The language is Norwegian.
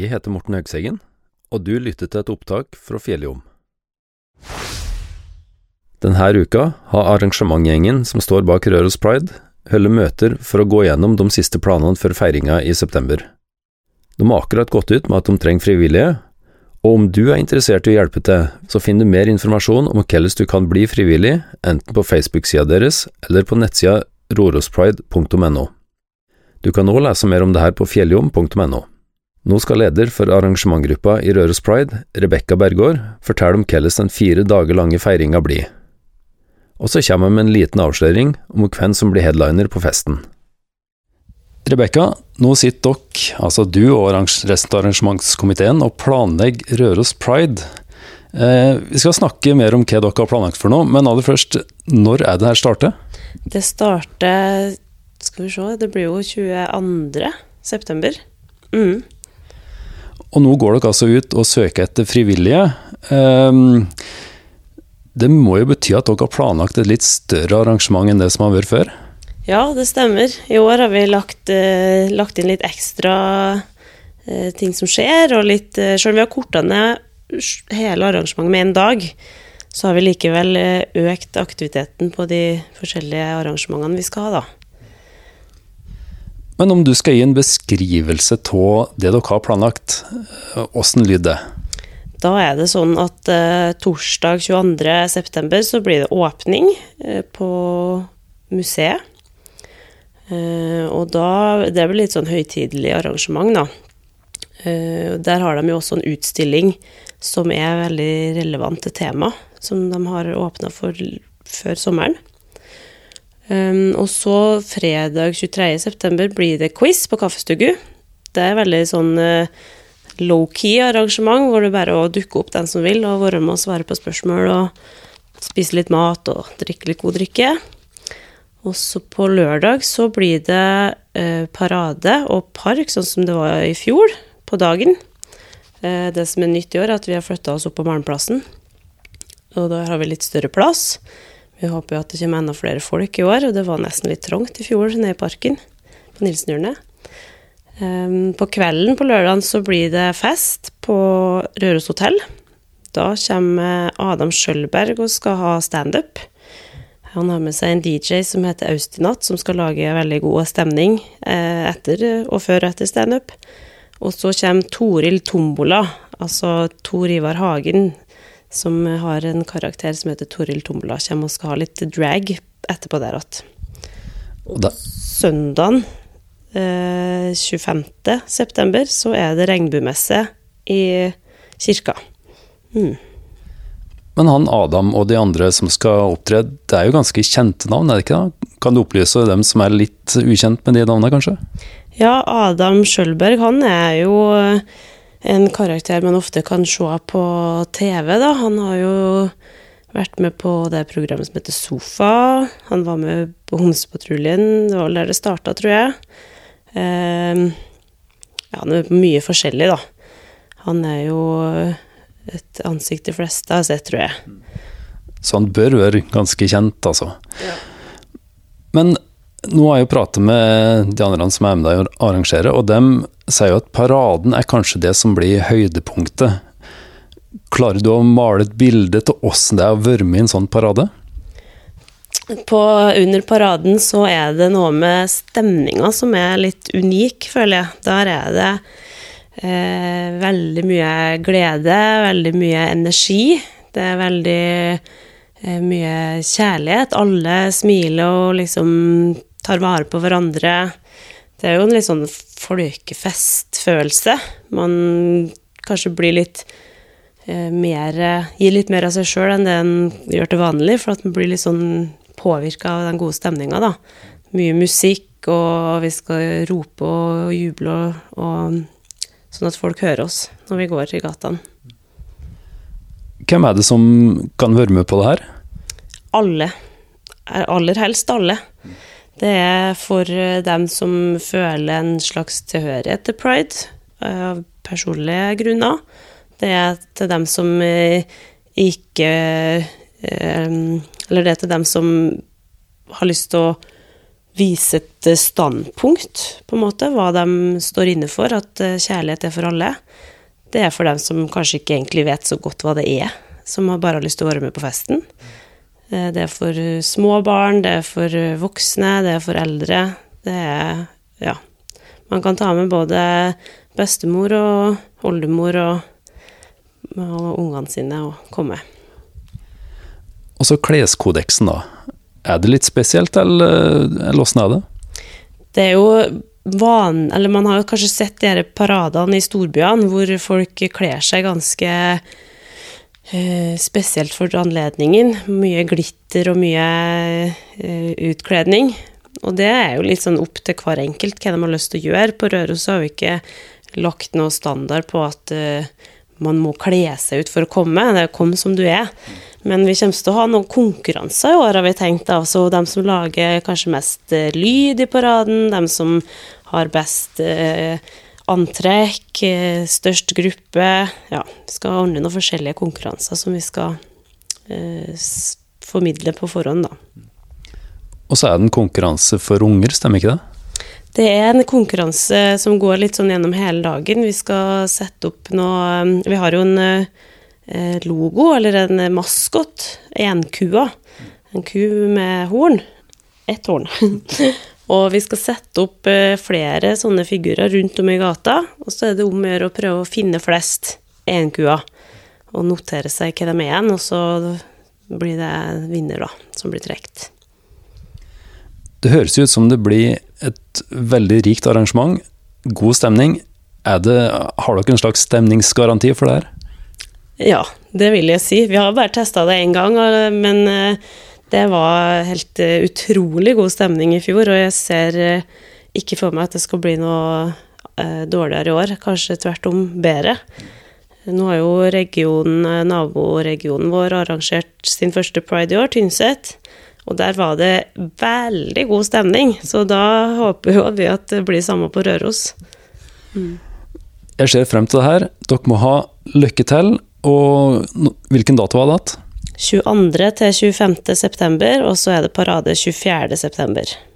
Jeg heter Morten Høgseggen, og du lytter til et opptak fra Fjelljom. Denne uka har arrangementgjengen som står bak Røros Pride, holder møter for å gå gjennom de siste planene for feiringa i september. De har akkurat gått ut med at de trenger frivillige, og om du er interessert i å hjelpe til, så finner du mer informasjon om hvordan du kan bli frivillig, enten på Facebook-sida deres eller på nettsida rorospride.no. Du kan òg lese mer om det her på fjelljom.no. Nå skal leder for arrangementgruppa i Røros Pride, Rebekka Bergård, fortelle om hvordan den fire dager lange feiringa blir. Og så kommer vi med en liten avsløring om hvem som blir headliner på festen. Rebekka, nå sitter dere, altså du og resten av arrangementskomiteen, og planlegger Røros Pride. Eh, vi skal snakke mer om hva dere har planlagt for noe, men aller først, når er det her starter? Det starter Skal vi se, det blir jo 22. september. Mm. Og nå går dere altså ut og søker etter frivillige. Um, det må jo bety at dere har planlagt et litt større arrangement enn det som har vært før? Ja, det stemmer. I år har vi lagt, uh, lagt inn litt ekstra uh, ting som skjer, og litt uh, Selv om vi har korta ned hele arrangementet med en dag, så har vi likevel økt aktiviteten på de forskjellige arrangementene vi skal ha, da. Men om du skal gi en beskrivelse av det dere har planlagt, åssen lyder det? Da er det sånn at eh, torsdag 22.9. så blir det åpning eh, på museet. Eh, og da Det blir litt sånn høytidelig arrangement, da. Eh, der har de jo også en utstilling som er veldig relevant til temaet, som de har åpna for før sommeren. Um, og så fredag 23.9 blir det quiz på Kaffestugu. Det er veldig sånn uh, low-key arrangement, hvor det bare er å dukke opp den som vil, og være med og svare på spørsmål og spise litt mat og drikke litt god drikke. Og så på lørdag så blir det uh, parade og park, sånn som det var i fjor, på dagen. Uh, det som er nytt i år, er at vi har flytta oss opp på Malmplassen. Og da har vi litt større plass. Vi håper jo at det kommer enda flere folk i år, og det var nesten litt trangt i fjor nede i parken på Nilsenhjørnet. Um, på kvelden på lørdag så blir det fest på Røros hotell. Da kommer Adam Skjølberg og skal ha standup. Han har med seg en DJ som heter Austinat, som skal lage veldig god stemning eh, etter og før og etter standup. Og så kommer Toril Tombola, altså Tor Ivar Hagen, som har en karakter som heter Toril Tombola, kommer og skal ha litt drag etterpå der igjen. Søndagen eh, 25. september så er det regnbuemesse i kirka. Mm. Men han Adam og de andre som skal opptre, det er jo ganske kjente navn, er det ikke da? Kan du opplyse dem som er litt ukjent med de navnene, kanskje? Ja, Adam Skjølberg, han er jo en karakter man ofte kan se på TV, da. Han har jo vært med på det programmet som heter Sofa. Han var med på Homsepatruljen, det var der det starta, tror jeg. Eh, ja, han er mye forskjellig, da. Han er jo et ansikt de fleste har sett, tror jeg. Så han bør være ganske kjent, altså. Ja. Men nå har jeg jo pratet med de andre som er med deg og arrangere, og dem sier jo at paraden er kanskje det som blir høydepunktet. Klarer du å male et bilde til åssen det er å være med i en sånn parade? På, under paraden så er det noe med stemninga som er litt unik, føler jeg. Der er det eh, veldig mye glede, veldig mye energi. Det er veldig eh, mye kjærlighet. Alle smiler og liksom tar vare på hverandre. Det er jo en litt sånn folkefestfølelse. Man kanskje blir litt eh, mer Gir litt mer av seg sjøl enn det en gjør til vanlig, for at man blir litt sånn påvirka av den gode stemninga, da. Mye musikk, og vi skal rope og juble og, og Sånn at folk hører oss når vi går i gatene. Hvem er det som kan være med på det her? Alle. Aller helst alle. Det er for eh, dem som føler en slags tilhørighet til pride, av personlige grunner. Det er til dem som eh, ikke eh, Eller det er til dem som har lyst til å vise et eh, standpunkt, på en måte, hva de står inne for, at eh, kjærlighet er for alle. Det er for dem som kanskje ikke egentlig vet så godt hva det er, som bare har lyst til å være med på festen. Eh, det er for små barn, det er for voksne, det er for eldre. Det er ja. Man kan ta med både bestemor og oldemor og, og ungene sine og komme. Og så kleskodeksen, da. Er det litt spesielt, eller åssen er det? Det er jo van... Eller man har jo kanskje sett de paradene i storbyene hvor folk kler seg ganske spesielt for anledningen. Mye glitter og mye uh, utkledning. Og det er jo litt sånn opp til hver enkelt hva de har lyst til å gjøre. På Røros har vi ikke lagt noe standard på at uh, man må kle seg ut for å komme. Det er 'kom som du er'. Men vi kommer til å ha noen konkurranser i år, har vi tenkt. Altså de som lager kanskje mest eh, lyd i paraden, de som har best eh, antrekk, eh, størst gruppe. Ja, vi skal ordne noen forskjellige konkurranser som vi skal eh, formidle på forhånd, da. Og så er det en konkurranse for unger, stemmer ikke det? Det er en konkurranse som går litt sånn gjennom hele dagen. Vi skal sette opp noe Vi har jo en Eh, logo, eller en maskot. Enkua. En ku med horn. Ett horn. og vi skal sette opp eh, flere sånne figurer rundt om i gata, og så er det om å gjøre å prøve å finne flest enkuer. Og notere seg hva de er igjen, og så blir det vinner, da, som blir trukket. Det høres ut som det blir et veldig rikt arrangement. God stemning. Det, har dere en slags stemningsgaranti for det her? Ja, det vil jeg si. Vi har bare testa det én gang, men eh, det var helt eh, utrolig god stemning i fjor, og jeg ser eh, ikke for meg at det skal bli noe dårligere i år. Kanskje tvert om bedre. Nå har jo regionen, naboregionen vår arrangert sin første pride i år, Tynset. Og der var det veldig god stemning, så da håper jo vi at det blir samme på Røros. Mm. Jeg ser frem til det her. Dere må ha lykke til. Og hvilken dato var det? 22. til 25. september, og så er det parade 24. september.